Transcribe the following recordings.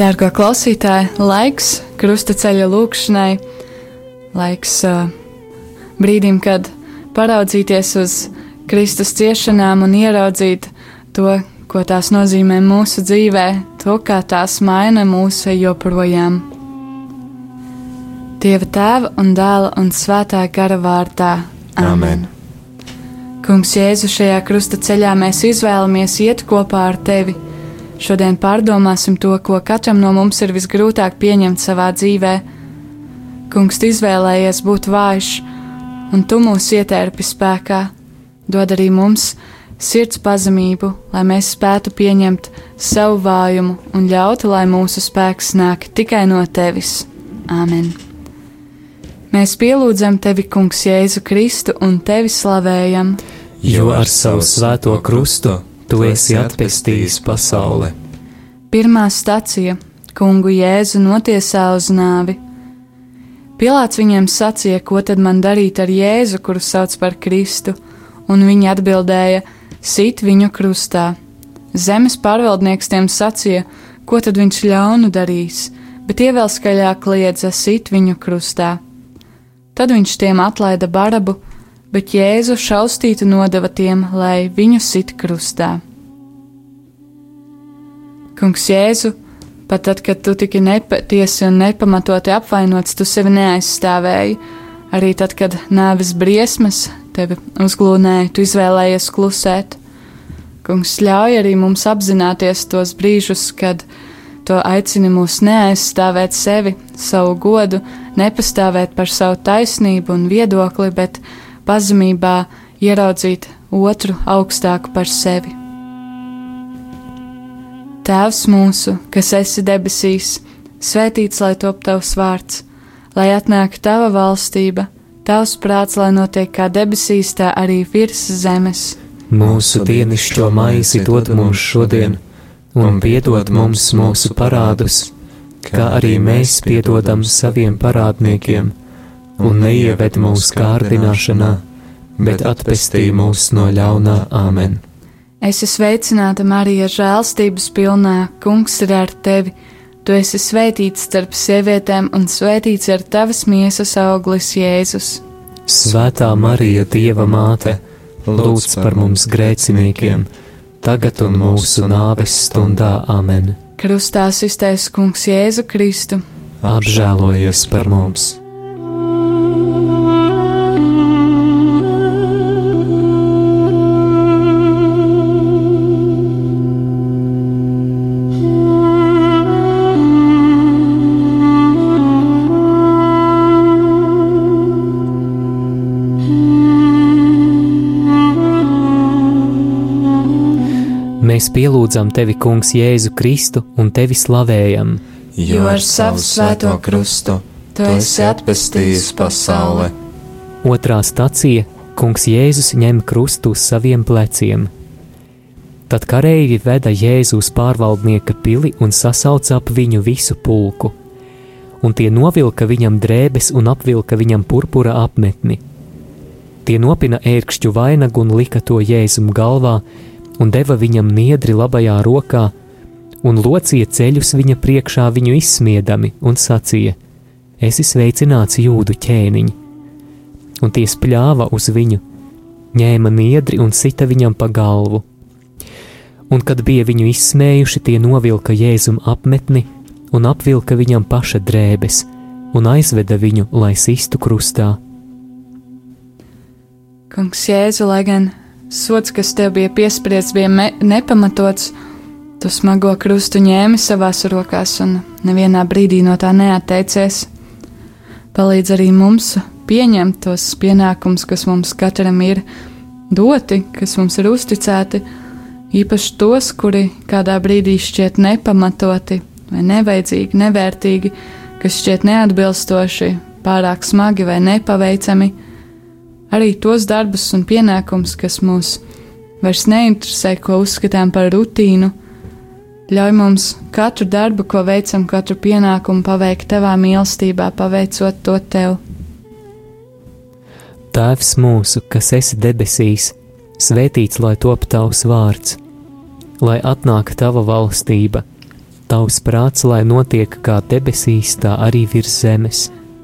Dārgā klausītāja, laiks krustaceļa lūkšanai, laiks uh, brīdim, kad paraudzīties uz Kristus ciešanām un ieraudzīt to, ko tās nozīmē mūsu dzīvē, to, kā tās maina mūsu joprojām. Dieva tēva un dēla un svētā gara vārdā. Amen. Amen. Kungs, Jēzu, šajā krustaceļā mēs izvēlamies iet kopā ar tevi Šodien pārdomāsim to, ko katram no mums ir visgrūtāk pieņemt savā dzīvē. Kungs izvēlējies būt vājš, un tu mūs ietērpi spēkā, dod arī mums sirds pazemību, lai mēs spētu pieņemt savu vājumu un ļautu, lai mūsu spēks nāk tikai no tevis. Āmen! Mēs pielūdzam tevi, Kungs, Jēzu Kristu un tevi slavējam, jo ar savu svēto krustu tu esi atpestījis pasauli. Pirmā stacija - kungu Jēzu notiesā uz nāvi. Pilāts viņiem sacīja, ko tad man darīt ar Jēzu, kuru sauc par Kristu, un viņi atbildēja: sit viņu krustā. Zemes pārvaldnieks tiem sacīja, ko tad viņš ļaunu darīs, bet tie vēl skaļāk kliedza: sit viņu krustā. Tad viņš tiem atlaida barabu, bet Jēzu šaustītu nodeva tiem, lai viņu sit krustā. Kungs Jēzu, pat tad, kad tu tiki nepatiesi un nepamatoti apvainots, tu sevi neaizstāvēji. Arī tad, kad nāves briesmas tevi uzglūnēja, tu izvēlējies klusēt. Kungs ļauj arī mums apzināties tos brīžus, kad to aicini mūs neaizstāvēt sevi, savu godu, nepastāvēt par savu taisnību un viedokli, bet pazemībā ieraudzīt otru augstāku par sevi. Tēvs mūsu, kas esi debesīs, svētīts lai top tavs vārds, lai atnāk tava valstība, tavs prāts, lai notiek kā debesīs, tā arī virs zemes. Mūsu dienascho maizi dod mums šodien, un piedod mums mūsu parādus, kā arī mēs piedodam saviem parādniekiem un neieved mūsu kārdināšanā, bet atpestī mūs no ļaunā āmen. Es esmu sveicināta Marija, žēlstības pilnā, Kungs ir ar tevi. Tu esi svētīts starp sievietēm, un svētīts ir tavas miesas auglis, Jēzus. Svētā Marija, Dieva māte, lūdz par mums grēciniekiem, tagad un mūsu nāves stundā Āmen. Krustā iztaisa Kungs Jēzu Kristu. Apžēlojies par mums! Mēs pielūdzam tevi, Kungs, Jēzu Kristu un tevi slavējam. Jo ar savu svēto krustu tu esi atpestījis pasauli. Otrā stacija - Kungs Jēzus ņem krustu uz saviem pleciem. Tad kareivi veda Jēzu uz pārvaldnieka pili un sasauca ap viņu visu pulku, un tie novilka viņam drēbes un apvilka viņam purpura apmetni. Tie nopina ērkšķu vainagu un lika to Jēzum galvā, un deva viņam niedri labajā rokā, un locīja ceļus viņa priekšā viņu izsmiedami, un sacīja: Es esmu sveicināts jūdu ķēniņš, un tie spļāva uz viņu, ņēma niedri un sita viņam pa galvu. Un, kad bija viņu izsmējuši, tie novilka jēzum apmetni un apvilka viņam paša drēbes, un aizveda viņu, lai sistu krustā. Kungs, Jēzu, lai gan Sots, kas tev bija piespriests, bija nepamatots. Tu smago krustu ņēmi savās rokās un nevienā brīdī no tā neatteicies. Palīdz arī mums pieņemt tos pienākumus, kas mums katram ir doti, kas mums ir uzticēti, īpaši tos, kuri kādā brīdī šķiet nepamatoti vai nevajadzīgi, nevērtīgi, kas šķiet neatbilstoši, pārāk smagi vai nepaveicami arī tos darbus un pienākumus, kas mūs vairs neinteresē, ko uzskatām par rutīnu. Ļauj mums katru darbu, ko veicam, katru pienākumu paveikt tavā mīlestībā, paveicot to tev. Tēvs mūsu, kas esi debesīs, svētīts lai top tavs vārds, lai atnāktu tava valstība, tavs prāts, lai notiek kā debesīs, tā arī virs zemes.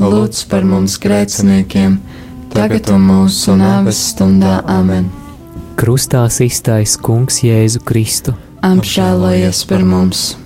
lūdz par mums grēciniekiem, tagad un mūsu nāves stundā amen. Krustā iztais Kungs Jēzu Kristu. Apžēlojies par mums!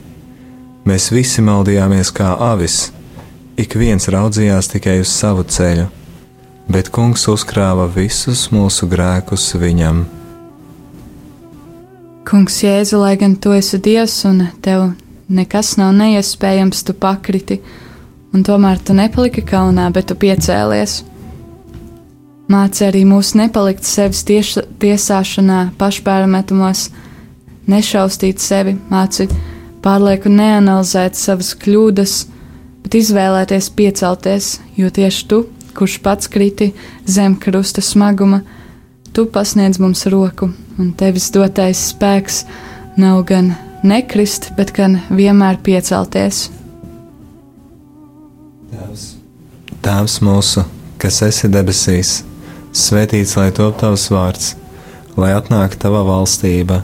Mēs visi maldījāmies kā avis, ik viens raudzījās tikai uz savu ceļu, bet Kungs uzkrāja visus mūsu grēkus viņam. Kungs, Jēzu, lai gan tu esi Dievs un tev nekas nav neiespējams, tu pakriti, un tomēr tu nepaliki kaunā, bet tu piecēlies. Māci arī mūs nepalikt sevis tieša, tiesāšanā, pašpārmetumos, nešaustīt sevi, māci pārlieku neanalizēt savas kļūdas, bet izvēlēties piecelties, jo tieši tu, kurš pats kriti zem krusta smaguma, tu pasniedz mums roku, un tevis dotais spēks nav gan nekrist, bet gan vienmēr piecelties. Tēvs, Tēvs mūsu, kas esi debesīs, svētīts lai top tavs vārds, lai atnāktu tava valstība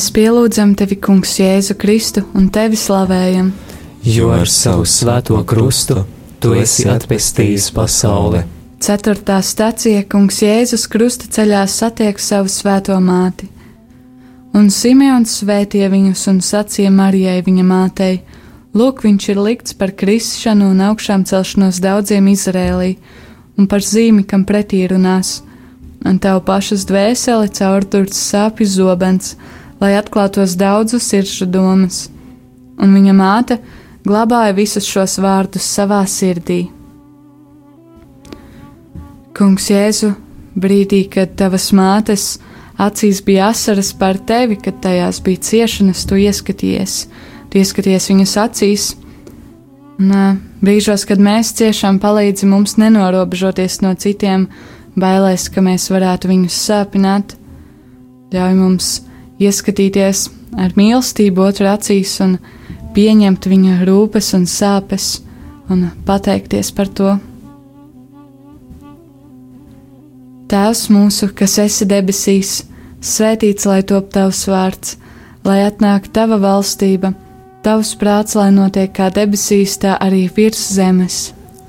Mēs pielūdzam tevi, Kungs, Jēzu Kristu un tevi slavējam. Jo ar savu svēto krustu tu esi atpestījis pasauli. Ceturtā stacija Kungs Jēzus krusta ceļā satiek savu svēto māti. Un Simeons svētīja viņus un sacīja Marijai viņa mātei: Lūk, viņš ir likts par krišanu un augšām celšanos daudziem Izrēlī, un par zīmi, kam pretī runās, un tev pašas dvēseli caurturts sāpju zobens lai atklātos daudzu sirdžu domas, un viņa māte glabāja visus šos vārdus savā sirdī. Kungs Jēzu, brīdī, kad tavas mātes acīs bija asaras par tevi, kad tajās bija ciešanas, tu ieskaties, tu ieskaties viņas acīs. Un, brīžos, kad mēs ciešām, palīdzi mums nenorobežoties no citiem, bailēs, ka mēs varētu viņus sāpināt. Ļauj mums ieskatīties ar mīlestību otru acīs un pieņemt viņa rūpes un sāpes un pateikties par to. Tēvs mūsu, kas esi debesīs, svētīts lai top tavs vārds, lai atnāk tava valstība, tavs prāts, lai notiek kā debesīs, tā arī virs zemes.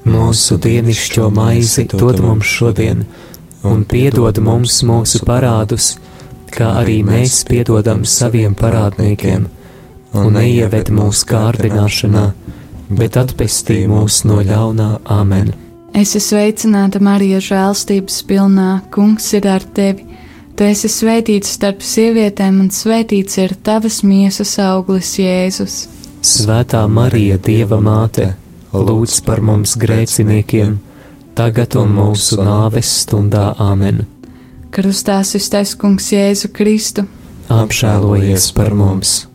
Mūsu dienascho maizi dod mums šodien, un piedod mums mūsu parādus, kā arī mēs piedodam saviem parādniekiem, un neieved mūsu kārdināšanā, bet atpestī mūs no ļaunā amen. Es esmu sveicināta Marija žēlstības pilnā, kungs ir ar tevi. Tu esi svētīts starp sievietēm, un svētīts ir tavas miesas auglis, Jēzus. Svētā Marija, Dieva māte, lūdz par mums grēciniekiem, tagad un mūsu nāves stundā amen. Krustā iztais kungs Jēzu Kristu. Apžēlojies par mums!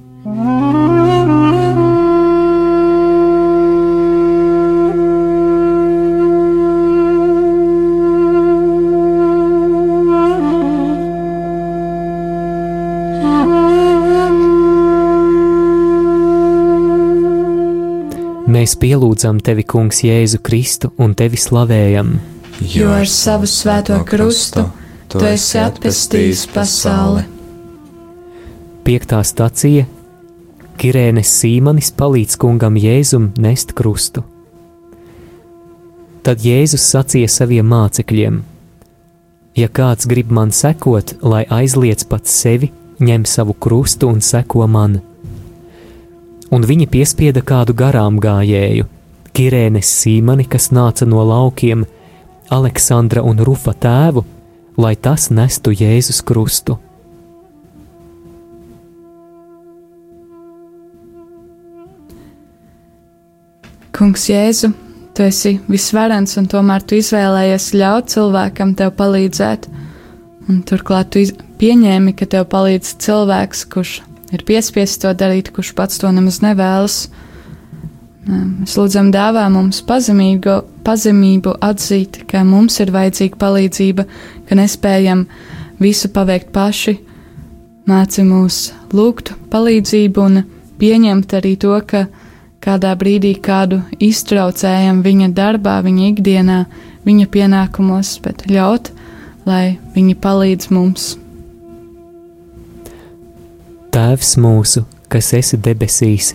Mēs pielūdzam tevi, Kungs, Jēzu Kristu un tevi slavējam. Jo ar savu svēto krustu tu esi atpestījis pasauli. Piektā stacija - Kirēnes Sīmanis palīdz kungam Jēzum nest krustu. Tad Jēzus sacīja saviem mācekļiem: Ja kāds grib man sekot, lai aizliec pats sevi, ņem savu krustu un seko man un viņi piespieda kādu garām gājēju, Kirēnes Sīmani, kas nāca no laukiem, Aleksandra un Rufa tēvu, lai tas nestu Jēzus krustu. Kungs Jēzu, tu esi visvarens, un tomēr tu izvēlējies ļaut cilvēkam tev palīdzēt. Un turklāt tu pieņēmi, ka tev palīdz cilvēks, kurš ir piespiests to darīt, kurš pats to nemaz nevēlas. Mēs lūdzam, dāvā mums pazemību, pazemību atzīt, ka mums ir vajadzīga palīdzība, ka nespējam visu paveikt paši. Māci mūs lūgt palīdzību un pieņemt arī to, ka kādā brīdī kādu iztraucējam viņa darbā, viņa ikdienā, viņa pienākumos, bet ļaut, lai viņi palīdz mums. Tēvs mūsu, kas esi debesīs,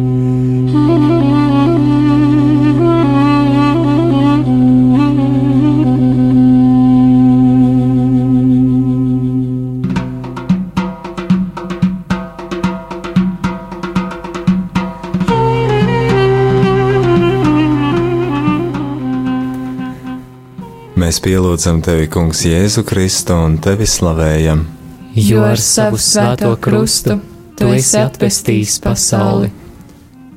Mēs pielūdzam tevi, Kungs, Jēzu Kristu un tevi slavējam. Jo ar savu svēto krustu tu esi atpestījis pasauli.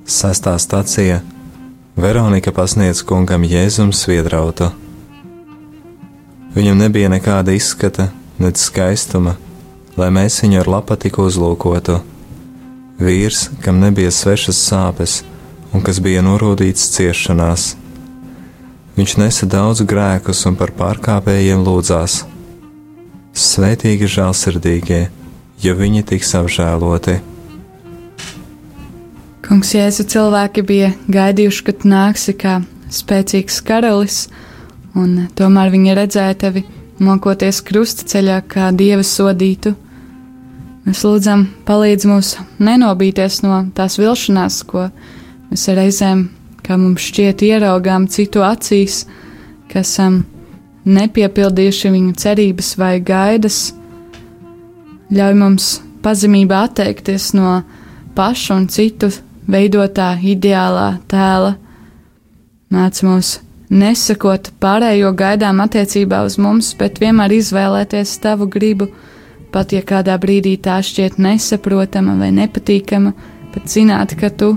Sestā stacija Veronika pasniedz kungam Jēzum sviedrautu. Viņam nebija nekāda izskata, nec skaistuma, lai mēs viņu ar lapatiku uzlūkotu. Vīrs, kam nebija svešas sāpes un kas bija norūdīts ciešanās Viņš nesa daudz grēkus un par pārkāpējiem lūdzās. Svētīgi žēlsirdīgie, jo viņi tiks apžēloti. Kungs Jēzu cilvēki bija gaidījuši, ka tu nāksi kā spēcīgs karalis, un tomēr viņi redzēja tevi mokoties krustaceļā kā dieva sodītu. Mēs lūdzam, palīdz mums nenobīties no tās vilšanās, ko mēs reizēm kā mums šķiet ieraugām citu acīs, ka esam nepiepildījuši viņu cerības vai gaidas, ļauj mums pazemībā atteikties no paša un citu veidotā ideālā tēla. Māc mums nesakot pārējo gaidām attiecībā uz mums, bet vienmēr izvēlēties tavu gribu, pat ja kādā brīdī tā šķiet nesaprotama vai nepatīkama, bet zināt, ka tu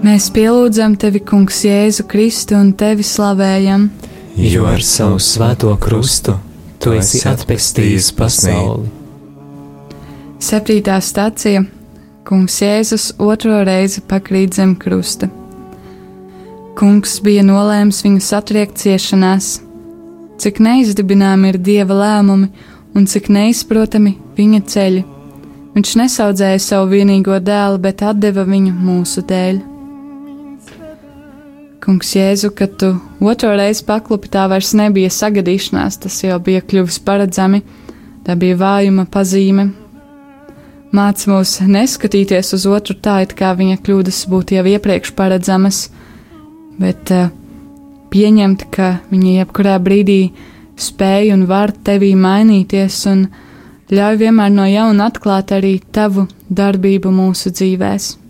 Mēs pielūdzam tevi, Kungs, Jēzu Kristu un tevi slavējam, jo ar savu svēto krustu tu esi atpestījis pasauli. Septītā stācija Kungs Jēzus otro reizi pakrīt zem krusta. Kungs bija nolēms viņu satriekt ciešanās, cik neizdibināmi ir dieva lēmumi un cik neizprotami viņa ceļi. Viņš nesaudzēja savu vienīgo dēlu, bet deva viņu mūsu dēļ. Kungs Jēzu, kad tu otro reizi paklupi, tā vairs nebija sagadīšanās, tas jau bija kļuvis paredzami, tā bija vājuma pazīme. Māc mūs neskatīties uz otru tā, it kā viņa kļūdas būtu jau iepriekš paredzamas, bet uh, pieņemt, ka viņa jebkurā brīdī spēj un var tevī mainīties un ļauj vienmēr no jauna atklāt arī tavu darbību mūsu dzīvēm.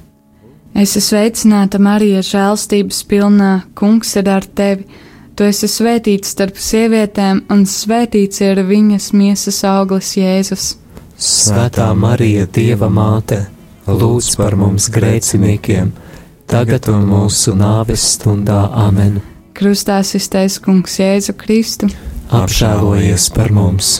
Es esmu sveicināta Marija, žēlstības pilnā, Kungs ir ar tevi. Tu esi svētīts starp sievietēm, un svētīts ir viņas miesas auglis Jēzus. Svētā Marija, Dieva māte, lūdz par mums grēciniekiem, tagad un mūsu nāves stundā Āmen. Krustā iztais Kungs Jēzu Kristu. Apžēlojies par mums!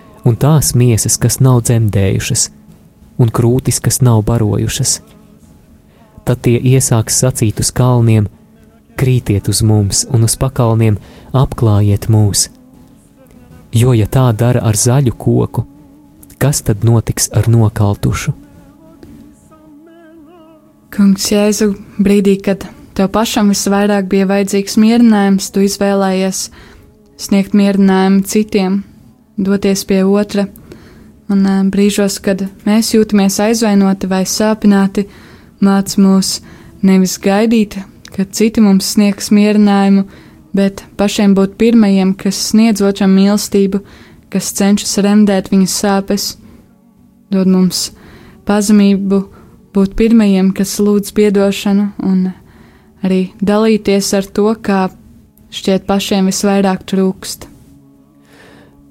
un tās miesas, kas nav dzemdējušas, un krūtis, kas nav barojušas. Tad tie iesāks sacīt uz kalniem: Krītiet uz mums, un uz pakalniem apklājiet mūs. Jo, ja tā dara ar zaļu koku, kas tad notiks ar nokaltušu? Kungs Jēzu, brīdī, kad tev pašam visvairāk bija vajadzīgs mierinājums, tu izvēlējies sniegt mierinājumu citiem, doties pie otra. Un uh, brīžos, kad mēs jūtamies aizvainoti vai sāpināti, māc mūs nevis gaidīt, kad citi mums sniegs mierinājumu, bet pašiem būt pirmajiem, kas sniedz otram mīlestību, kas cenšas remdēt viņas sāpes, dod mums pazemību būt pirmajiem, kas lūdz atdošanu, un arī dalīties ar to, kā šķiet pašiem visvairāk trūkst.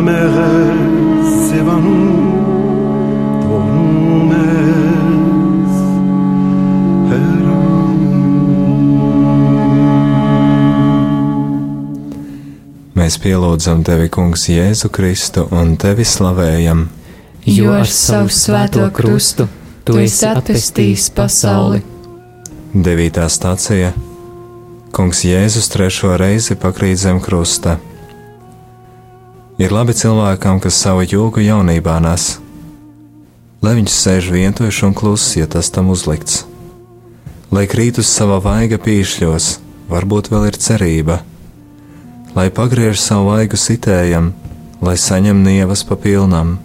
Anameres Evanum Donum es Mēs pielūdzam tevi, Kungs, Jēzu Kristu un tevi slavējam, Jo ar savu svēto krustu tu esi atpestījis pasauli. Devītā stācija Kungs Jēzus trešo reizi pakrīt zem krusta. Ir labi cilvēkam, kas savu jūgu jaunībā nes, lai viņš sēž vientuļš un kluss, ja tas tam uzlikts. Lai krīt uz sava vaiga pīšļos, varbūt vēl ir cerība, lai pagriež savu vaigu sitējam, lai saņem nievas pa pilnam.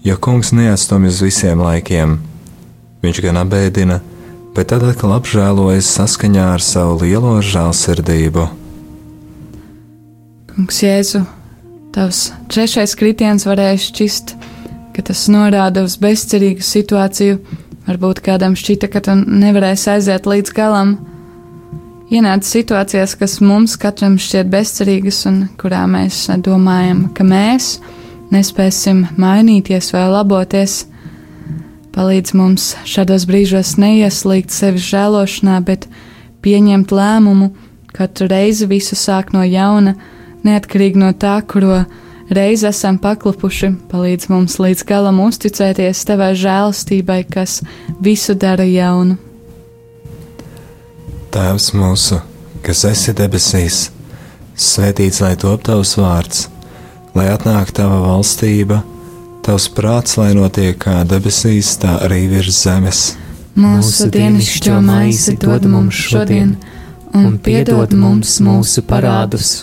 Jo kungs neatstumj uz visiem laikiem, viņš gan abēdina, bet tad atkal apžēlojas saskaņā ar savu lielo žēlsirdību. Kungs, Jēzu, tavs trešais kritiens varēja šķist, ka tas norāda uz bezcerīgu situāciju. Varbūt kādam šķita, ka tu nevarēsi aiziet līdz galam. Ienāca situācijās, kas mums katram šķiet bezcerīgas, un kurā mēs domājam, ka mēs nespēsim mainīties vai laboties. Palīdz mums šādos brīžos neieslīgt sevis žēlošanā, bet pieņemt lēmumu katru reizi visu sāk no jauna, neatkarīgi no tā, kuro reizi esam paklupuši. Palīdz mums līdz galam uzticēties tevai žēlastībai, kas visu dara jaunu. Tēvs mūsu, kas esi debesīs, svētīts lai top tavs vārds, lai atnāk tava valstība, tavs prāts, lai notiek kā debesīs, tā arī virs zemes. Mūsu dienascho maizi dod mums šodien, un piedod mums mūsu parādus,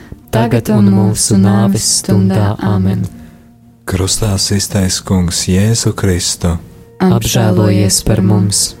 tagad un mūsu nāves stundā amen. Krustā iztais Kungs Jēzu Kristu. Apžēlojies par mums!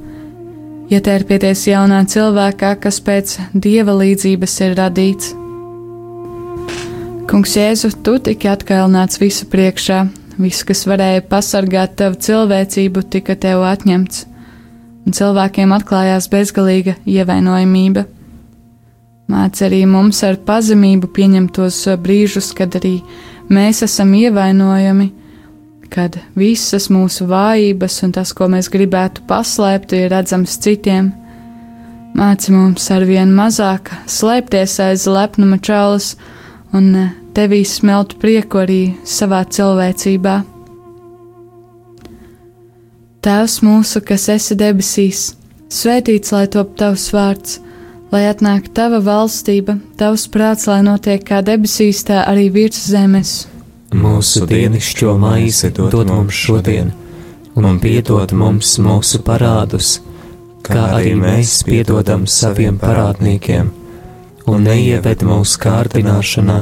Ietērpieties jaunā cilvēkā, kas pēc dieva līdzības ir radīts. Kungs Jēzu, tu tiki atkailināts visu priekšā, viss, kas varēja pasargāt tavu cilvēcību, tika tev atņemts, un cilvēkiem atklājās bezgalīga ievainojamība. Māc arī mums ar pazemību pieņemt tos brīžus, kad arī mēs esam ievainojami, kad visas mūsu vājības un tas, ko mēs gribētu paslēpt, ir redzams citiem. Māci mums ar vien mazāk slēpties aiz lepnuma čaulas un tevī smelt prieku arī savā cilvēcībā. Tēvs mūsu, kas esi debesīs, svētīts lai top tavs vārds lai atnāk tava valstība, tavs prāts, lai notiek kā debesīs, tā arī virs zemes. Mūsu dienascho maizi dod mums šodien, un piedod mums mūsu parādus, kā arī mēs piedodam saviem parādniekiem, un neieved mūsu kārdināšanā,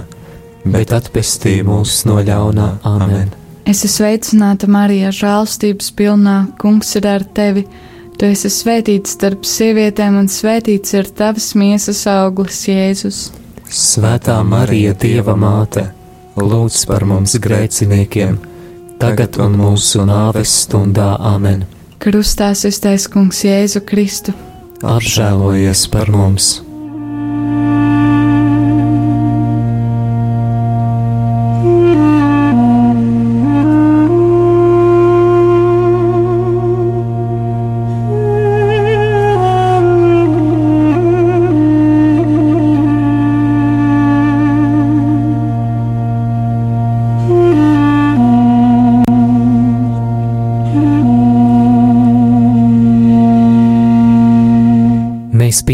bet atpestī mūs no ļaunā amen. Es esmu sveicināta Marija, žēlstības pilnā, kungs ir ar tevi Tu esi svētīts starp sievietēm, un svētīts ir tavs miesas auglis, Jēzus. Svētā Marija, Dieva māte, lūdz par mums grēciniekiem, tagad un mūsu nāves stundā Āmen. Krustā iztais kungs Jēzu Kristu. Apžēlojies par mums!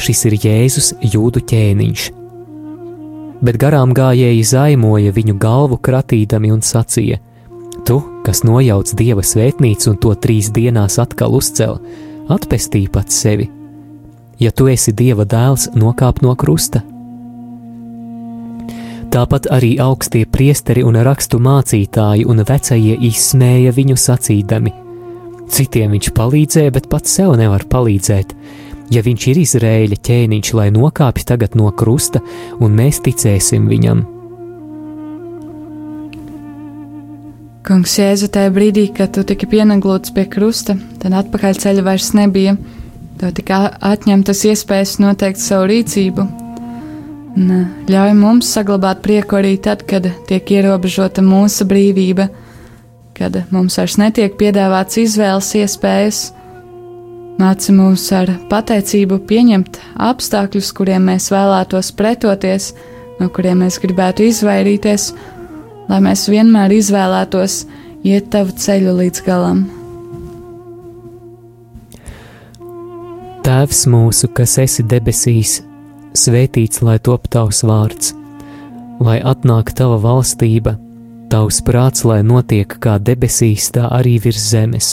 šis ir Jēzus jūdu ķēniņš. Bet garām gājēji zaimoja viņu galvu kratīdami un sacīja: Tu, kas nojauc dieva svētnīcu un to trīs dienās atkal uzcēl, atpestī pats sevi. Ja tu esi dieva dēls, nokāp no krusta. Tāpat arī augstie priesteri un rakstu mācītāji un vecie izsmēja viņu sacīdami: Citiem viņš palīdzēja, bet pats sev nevar palīdzēt ja viņš ir Izrēļa ķēniņš, lai nokāpj tagad no krusta, un mēs ticēsim viņam. Kungs, Jēzu, tajā brīdī, kad tu tiki pienaglots pie krusta, tad atpakaļ ceļa vairs nebija. Tev tika atņemtas iespējas noteikt savu rīcību. Un eh, ļauj mums saglabāt prieku arī tad, kad tiek ierobežota mūsu brīvība, kad mums vairs netiek piedāvāts izvēles iespējas Māci mūs ar pateicību pieņemt apstākļus, kuriem mēs vēlētos pretoties, no kuriem mēs gribētu izvairīties, lai mēs vienmēr izvēlētos iet tavu ceļu līdz galam. Tēvs mūsu, kas esi debesīs, svētīts lai top tavs vārds, lai atnāk tava valstība, tavs prāts, lai notiek kā debesīs, tā arī virs zemes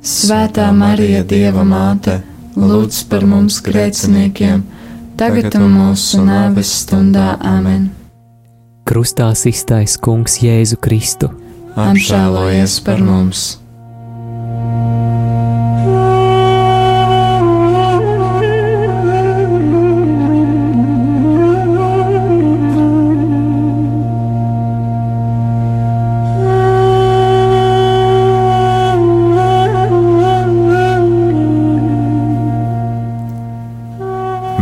Svētā Marija, Dieva māte, lūdz par mums grēciniekiem, tagad un mūsu nāves stundā Āmen. Krustā iztais Kungs Jēzu Kristu. Apžēlojies par mums!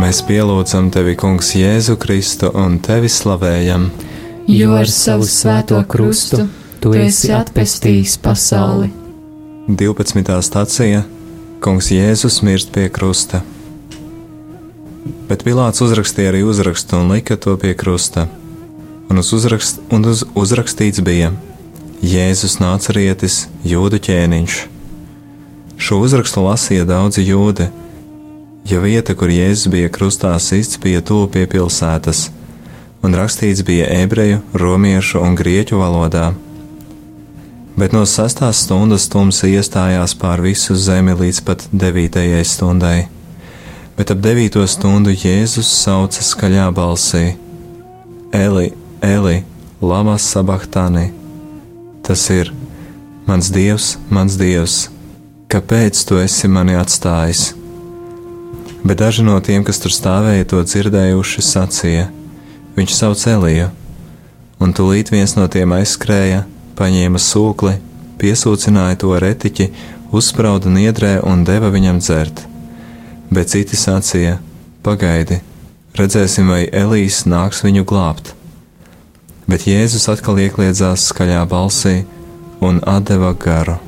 Mēs pielūdzam tevi, Kungs, Jēzu Kristu un tevi slavējam. Jo ar savu svēto krustu tu esi atpestījis pasauli. 12. stācija Kungs Jēzus mirst pie krusta. Bet Pilārs uzrakstīja arī uzrakstu un lika to pie krusta. Un uz, uzrakst, un uz uzrakstīts bija: Jēzus nācerietis, jūdu ķēniņš. Šo uzrakstu lasīja daudzi jūdi, jo vieta, kur Jēzus bija krustā sists, bija tuvu pie pilsētas, un rakstīts bija ebreju, romiešu un grieķu valodā. Bet no sastās stundas tumsa iestājās pār visu zemi līdz pat devītajai stundai. Bet ap devīto stundu Jēzus sauca skaļā balsī: Eli, Eli, Lamas Sabachtāni! Tas ir mans dievs, mans dievs, kāpēc tu esi mani atstājis? Bet daži no tiem, kas tur stāvēja, to dzirdējuši, sacīja: Viņš sauc Eliju, un tūlīt viens no tiem aizskrēja, paņēma sūkli, piesūcināja to retiķi, uzsprauda niedrē un deva viņam dzert. Bet citi sacīja: Pagaidi, redzēsim, vai Elīs nāks viņu glābt bet Jēzus atkal iekļiedzās skaļā balsī un deva garu.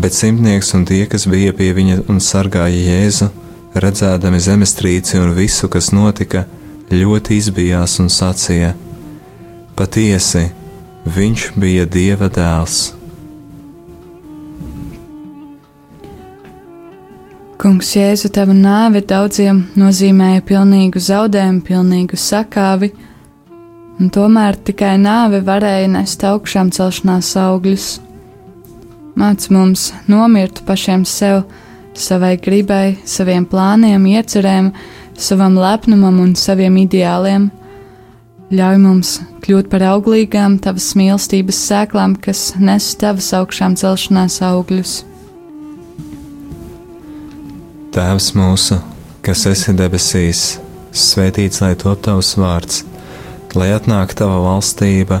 Bet simtnieks un tie, kas bija pie viņa un sargāja Jēzu, redzēdami zemestrīci un visu, kas notika, ļoti izbijās un sacīja: Patiesi, viņš bija Dieva dēls. Kungs, Jēzu, tava nāve daudziem nozīmēja pilnīgu zaudējumu, pilnīgu sakāvi, un tomēr tikai nāve varēja nest augšām celšanās augļus. Māc mums nomirt pašiem sev, savai gribai, saviem plāniem, iecerēm, savam lepnumam un saviem ideāliem. Ļauj mums kļūt par auglīgām tavas mīlestības sēklām, kas nes tavas augšām celšanās augļus. Tēvs mūsu, kas esi debesīs, svētīts lai top tavs vārds lai atnāk tava valstība,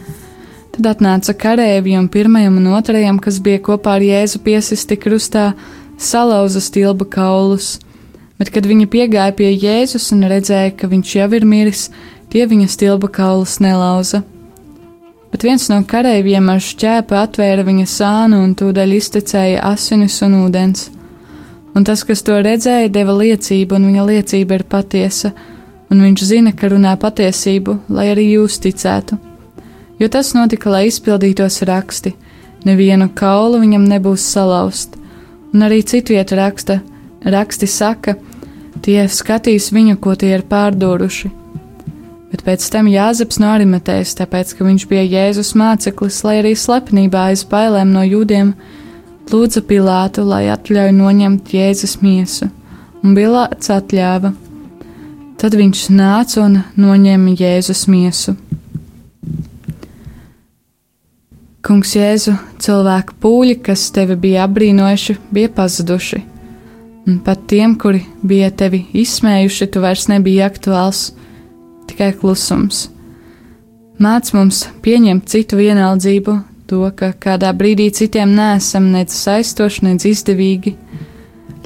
Tad atnāca kareivi un pirmajam un otrajam, kas bija kopā ar Jēzu piesisti krustā, salauza stilba kaulus. Bet, kad viņi piegāja pie Jēzus un redzēja, ka viņš jau ir miris, tie viņa stilba kaulus nelauza. Bet viens no kareiviem ar šķēpu atvēra viņa sānu un tūdaļ iztecēja asinis un ūdens. Un tas, kas to redzēja, deva liecību, un viņa liecība ir patiesa, un viņš zina, ka runā patiesību, lai arī jūs ticētu jo tas notika, lai izpildītos raksti. Nevienu kaulu viņam nebūs salauzt, un arī citvieta raksta, raksti saka, tie skatīs viņu, ko tie ir pārdūruši. Bet pēc tam Jāzeps no Arimetēs, tāpēc, ka viņš bija Jēzus māceklis, lai arī slepenībā aiz bailēm no jūdiem, lūdza Pilātu, lai atļauj noņemt Jēzus miesu, un Pilāts atļāva. Tad viņš nāca un noņēma Jēzus miesu. Kungs Jēzu, cilvēku pūļi, kas tevi bija apbrīnojuši, bija pazuduši. Un pat tiem, kuri bija tevi izsmējuši, tu vairs nebija aktuāls, tikai klusums. Māc mums pieņemt citu vienaldzību, to, ka kādā brīdī citiem nesam nec saistoši, nec izdevīgi.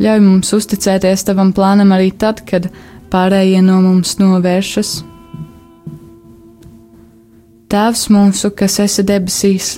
Ļauj mums uzticēties tavam plānam arī tad, kad pārējie no mums novēršas. Tēvs mūsu, kas esi debesīs,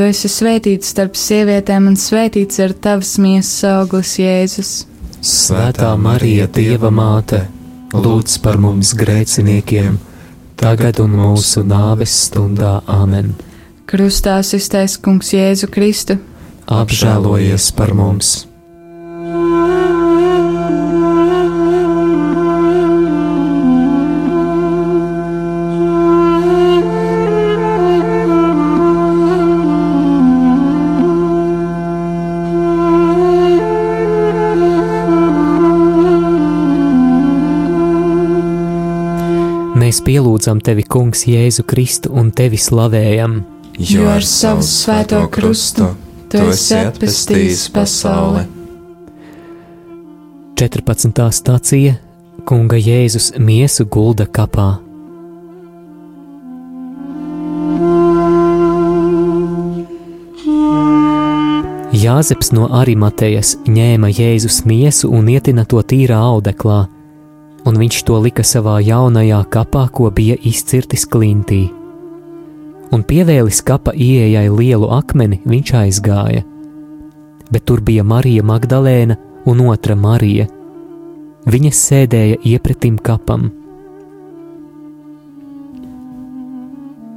Tu esi svētīts starp sievietēm, un svētīts ir tavs miesas auglis, Jēzus. Svētā Marija, Dieva māte, lūdz par mums grēciniekiem, tagad un mūsu nāves stundā Āmen. Krustā iztais kungs Jēzu Kristu. Apžēlojies par mums! Mēs pielūdzam tevi, Kungs, Jēzu Kristu un tevi slavējam. Jo ar savu svēto krustu tu esi atpestījis pasauli. 14. stācija Kunga Jēzus miesu gulda kapā. Jāzeps no Arimatejas ņēma Jēzus miesu un ietina to tīrā audeklā, un viņš to lika savā jaunajā kapā, ko bija izcirtis klintī. Un pievēlis kapa ieejai lielu akmeni, viņš aizgāja. Bet tur bija Marija Magdalēna un otra Marija. Viņas sēdēja iepretim kapam.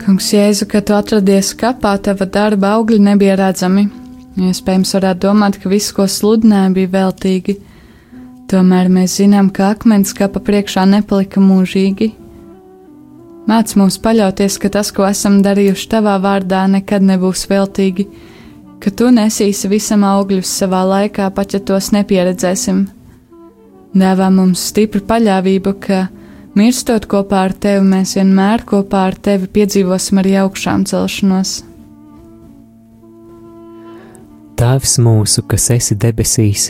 Kungs Jēzu, kad tu atradies kapā, tava darba augļi nebija redzami. Iespējams, varētu domāt, ka viss, ko sludināja, bija veltīgi. Tomēr mēs zinām, ka akmens kapa priekšā nepalika mūžīgi. Māc mums paļauties, ka tas, ko esam darījuši tavā vārdā, nekad nebūs veltīgi, ka tu nesīsi visam augļus savā laikā, pat ja tos nepieredzēsim. Dāvā mums stipru paļāvību, ka, mirstot kopā ar tevi, mēs vienmēr kopā ar tevi piedzīvosim arī augšām celšanos. Tēvs mūsu, kas esi debesīs,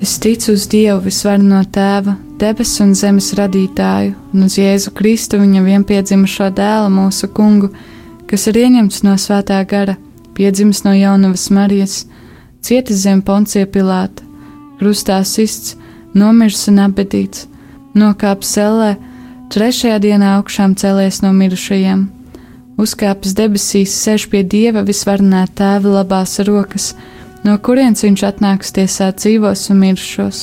Es ticu uz Dievu visvarno Tēva, debesu un zemes radītāju, un uz Jēzu Kristu, viņa vienpiedzimušo dēlu, mūsu kungu, kas ir ieņemts no svētā gara, piedzimis no jaunavas Marijas, cietis zem poncija Pilāta, krustā sists, nomirs un apbedīts, nokāps sellē, trešajā dienā augšām cēlies no mirušajiem, uzkāpis debesīs, sēž pie Dieva visvarnā Tēva labās rokas, no kurienes viņš atnāks tiesāt dzīvos un mirušos.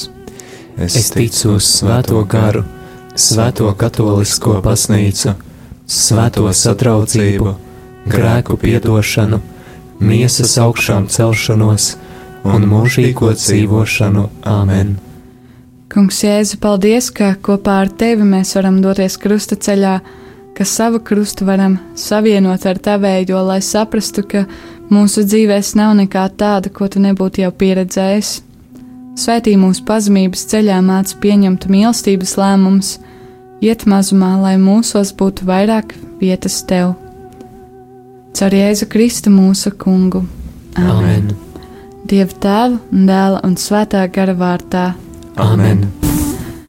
Es ticu uz Svēto garu, Svēto katolisko baznīcu, Svēto sadraudzību, grēku piedošanu, miesas augšām celšanos un mūžīgo dzīvošanu. Āmen! Kungs, Jēzu, paldies, ka kopā ar tevi mēs varam doties krusta ceļā, ka savu krustu varam savienot ar tavējo, lai saprastu, ka mūsu dzīvēs nav nekā tāda, ko tu nebūtu jau pieredzējis. Svētī mūsu pazemības ceļā māca pieņemt mīlestības lēmumus, iet mazumā, lai mūsos būtu vairāk vietas tev. Caur Jēzu Kristu mūsu kungu. Amen! Dieva tēva un dēla un svētā gara vārtā. Amen!